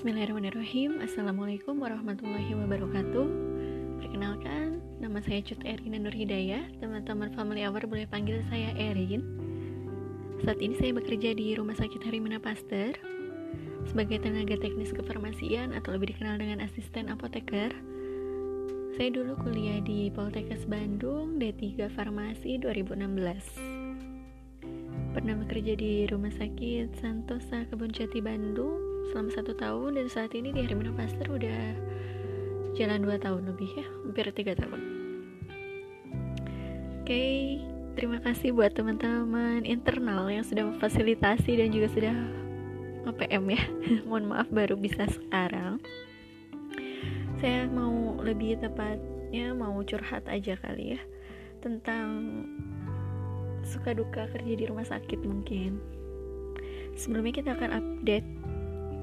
Bismillahirrahmanirrahim. Assalamualaikum warahmatullahi wabarakatuh. Perkenalkan, nama saya Cut Erin Nur Hidayah. Teman-teman Family Hour boleh panggil saya Erin. Saat ini saya bekerja di Rumah Sakit Harimana Pasteur Sebagai tenaga teknis kefarmasian atau lebih dikenal dengan asisten apoteker. Saya dulu kuliah di Poltekkes Bandung D3 Farmasi 2016 Pernah bekerja di Rumah Sakit Santosa Kebun Jati Bandung selama satu tahun dan saat ini di Harimana Pasteur udah jalan dua tahun lebih ya hampir tiga tahun. Oke okay, terima kasih buat teman-teman internal yang sudah memfasilitasi dan juga sudah nge-PM ya. Mohon maaf baru bisa sekarang. Saya mau lebih tepatnya mau curhat aja kali ya tentang suka duka kerja di rumah sakit mungkin. Sebelumnya kita akan update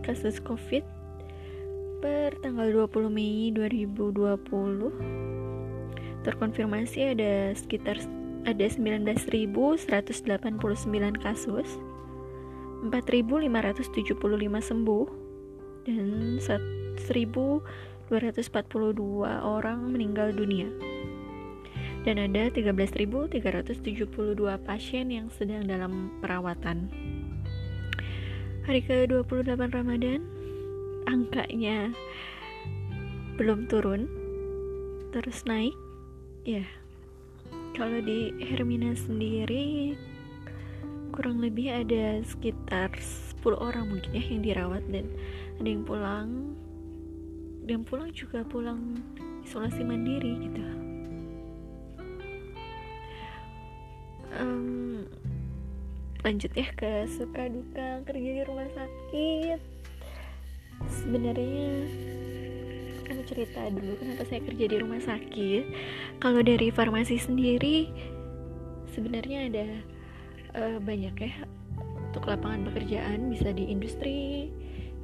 kasus COVID per tanggal 20 Mei 2020 terkonfirmasi ada sekitar ada 19.189 kasus 4.575 sembuh dan 1.242 orang meninggal dunia. Dan ada 13.372 pasien yang sedang dalam perawatan hari ke-28 Ramadan angkanya belum turun terus naik. Ya kalau di Hermina sendiri kurang lebih ada sekitar 10 orang mungkin ya yang dirawat dan ada yang pulang. Dan pulang juga pulang isolasi mandiri gitu. Um, lanjut ya ke suka duka kerja di rumah sakit. Sebenarnya aku cerita dulu kenapa saya kerja di rumah sakit. Kalau dari farmasi sendiri sebenarnya ada uh, banyak ya untuk lapangan pekerjaan. Bisa di industri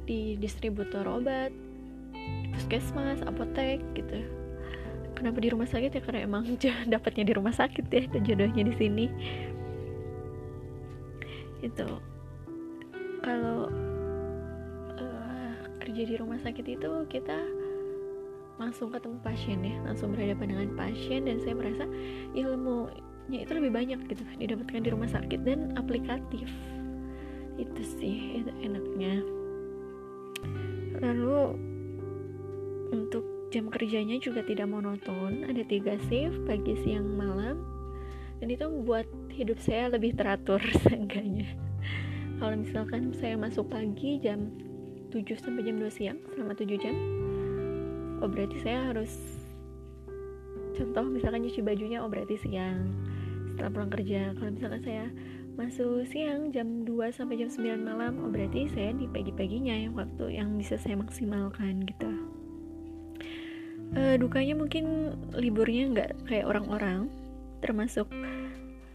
di distributor obat puskesmas apotek gitu. Kenapa di rumah sakit? Ya karena emang dapatnya di rumah sakit ya jodohnya di sini itu. Kalau uh, kerja di rumah sakit itu kita langsung ketemu pasien ya langsung berhadapan dengan pasien dan saya merasa ilmunya itu lebih banyak gitu didapatkan di rumah sakit dan aplikatif. Itu sih itu enaknya. Lalu untuk jam kerjanya juga tidak monoton. Ada tiga shift pagi siang malam. Dan itu membuat hidup saya lebih teratur seenggaknya. Kalau misalkan saya masuk pagi jam 7 sampai jam 2 siang selama 7 jam oh berarti saya harus contoh misalkan nyuci bajunya oh berarti siang. Setelah pulang kerja kalau misalkan saya masuk siang jam 2 sampai jam 9 malam oh berarti saya di pagi-paginya yang waktu yang bisa saya maksimalkan gitu. Uh, dukanya mungkin liburnya nggak kayak orang-orang termasuk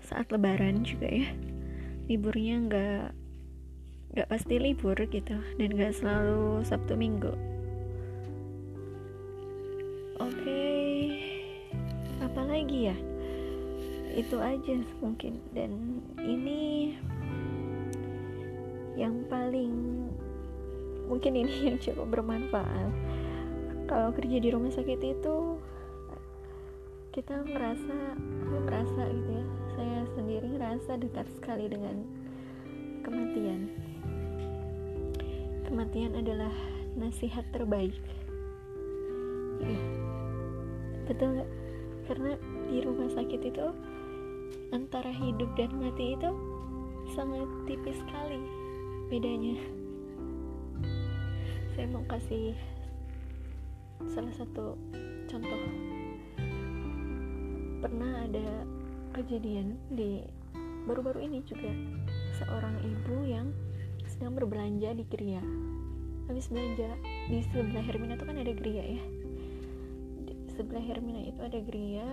saat lebaran juga ya. Liburnya nggak nggak pasti libur gitu dan nggak selalu sabtu minggu. Oke okay. apalagi ya? Itu aja mungkin. Dan ini yang paling mungkin ini yang cukup bermanfaat. Kalau kerja di rumah sakit itu kita merasa merasa gitu ya saya sendiri merasa dekat sekali dengan kematian. Kematian adalah nasihat terbaik. Ya. Betul gak? karena di rumah sakit itu antara hidup dan mati itu sangat tipis sekali bedanya. Saya mau kasih salah satu contoh. Pernah ada kejadian di baru-baru ini juga seorang ibu yang sedang berbelanja di Gria habis belanja di sebelah Hermina itu kan ada Gria ya. Di sebelah Hermina itu ada Gria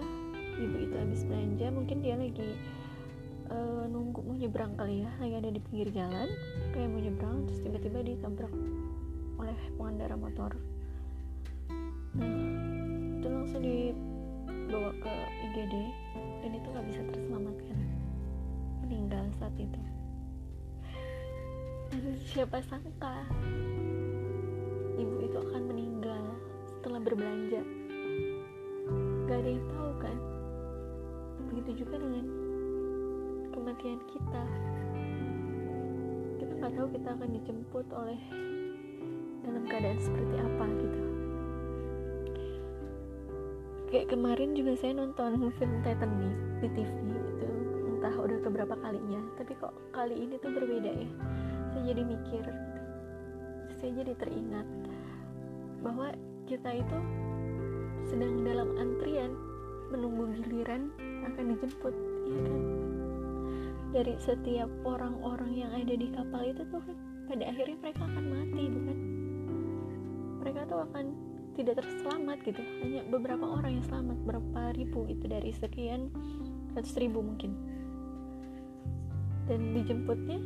ibu itu habis belanja mungkin dia lagi uh, nunggu mau nyebrang kali ya lagi ada di pinggir jalan kayak mau nyebrang terus tiba-tiba ditabrak oleh pengendara motor. Nah itu langsung di bawa ke IGD dan itu nggak bisa terselamatkan. Meninggal saat itu. Dan siapa sangka berbelanja. Gak ada yang tahu kan? Begitu juga dengan kematian kita. Kita nggak tahu kita akan dijemput oleh dalam keadaan seperti apa gitu kayak kemarin juga saya nonton film Titanic di TV gitu. Entah udah keberapa kalinya tapi kok kali ini tuh berbeda ya. Saya jadi mikir saya jadi teringat bahwa kita itu sedang dalam antrian menunggu giliran akan dijemput ya kan? Dari setiap orang-orang yang ada di kapal itu tuh pada akhirnya mereka akan mati bukan? Mereka tuh akan tidak terselamat gitu. Hanya beberapa orang yang selamat berapa ribu itu dari sekian ratus ribu mungkin. Dan dijemputnya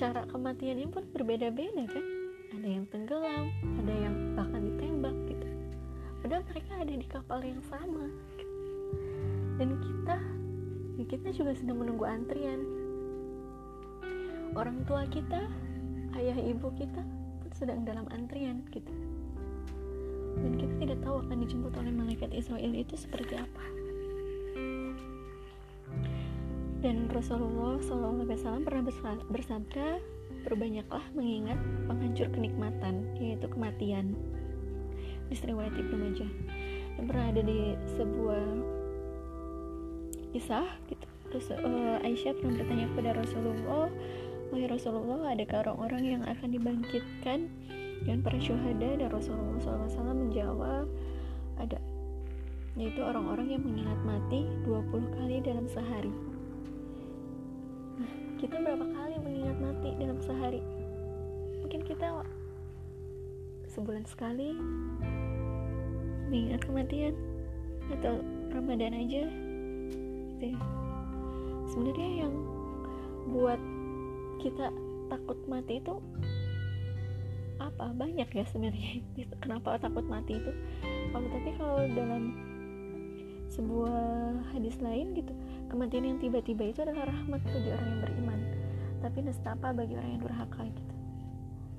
cara kematiannya pun berbeda-beda kan. Ada yang tenggelam ada yang bahkan ditembak gitu. Padahal mereka ada di kapal yang sama dan kita ya kita juga sedang menunggu antrian. Orang tua kita ayah ibu kita pun sedang dalam antrian gitu dan kita tidak tahu akan dijemput oleh malaikat Israel itu seperti apa. Dan Rasulullah SAW pernah bersabda berbanyaklah mengingat penghancur kenikmatan yaitu kematian. Di riwayat Ibnu Majah. Yang pernah ada di sebuah kisah gitu. Terus uh, Aisyah pernah bertanya kepada Rasulullah Wahai Rasulullah, adakah orang-orang yang akan dibangkitkan dan para syuhada dan Rasulullah SAW menjawab ada yaitu orang-orang yang mengingat mati 20 kali dalam sehari nah kita berapa kali mengingat mati dalam sehari mungkin kita sebulan sekali mengingat kematian atau Ramadan aja gitu ya. sebenarnya yang buat kita takut mati itu apa banyak ya sebenarnya kenapa takut mati itu. Kalau tapi kalau dalam sebuah hadis lain gitu kematian yang tiba-tiba itu adalah rahmat bagi orang yang beriman tapi nestapa bagi orang yang durhaka gitu.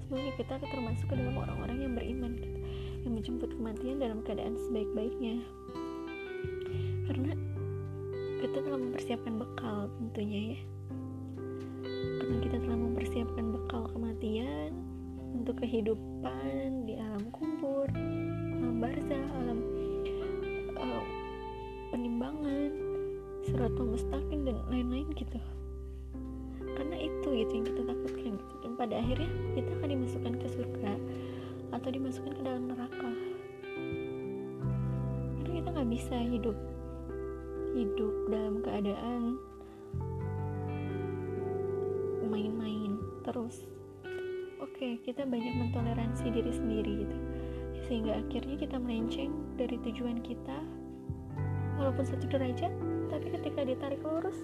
Semoga kita termasuk ke dalam orang-orang yang beriman gitu yang menjemput kematian dalam keadaan sebaik-baiknya. Karena kita telah mempersiapkan bekal tentunya ya kehidupan di alam kubur, alam barzah, alam uh, penimbangan, suratul mustaqim dan lain-lain gitu. Karena itu gitu yang kita takutkan gitu. Dan pada akhirnya kita akan dimasukkan ke surga atau dimasukkan ke dalam neraka. Karena kita nggak bisa hidup hidup dalam keadaan main-main terus oke kita banyak mentoleransi diri sendiri gitu. Sehingga akhirnya kita melenceng dari tujuan kita walaupun satu derajat tapi ketika ditarik lurus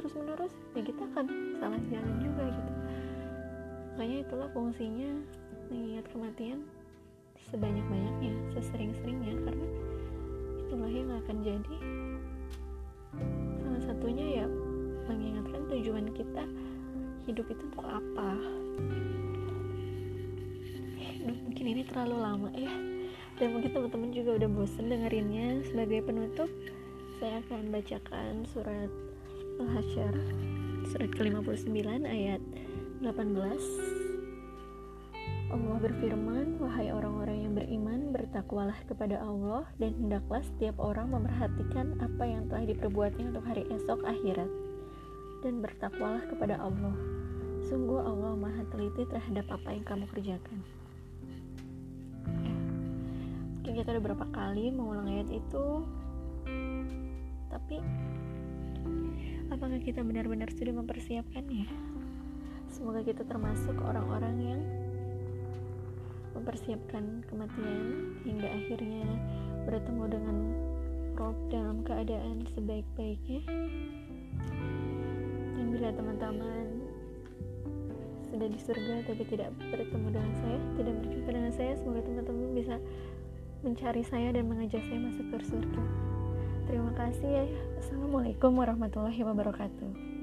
terus menerus ya kita akan salah jalan juga gitu. Makanya itulah fungsinya mengingat kematian sebanyak-banyaknya sesering-seringnya karena itulah yang akan jadi salah satunya ya mengingatkan tujuan kita hidup itu untuk apa mungkin ini terlalu lama ya dan mungkin teman-teman juga udah bosen dengerinnya sebagai penutup saya akan bacakan surat Al-Hasyr surat ke-59 ayat 18 Allah berfirman, Wahai orang-orang yang beriman, bertakwalah kepada Allah dan hendaklah setiap orang memperhatikan apa yang telah diperbuatnya untuk hari esok akhirat. Dan bertakwalah kepada Allah. Sungguh Allah maha teliti terhadap apa yang kamu kerjakan mungkin kita udah berapa kali mengulang ayat itu. Tapi apakah kita benar-benar sudah mempersiapkannya semoga kita termasuk orang-orang yang mempersiapkan kematian hingga akhirnya bertemu dengan Rob dalam keadaan sebaik-baiknya. Dan bila teman-teman sudah di surga tapi tidak bertemu dengan saya tidak berjumpa dengan saya semoga teman-teman bisa mencari saya dan mengajak saya masuk ke surga. Terima kasih ya. Assalamualaikum warahmatullahi wabarakatuh.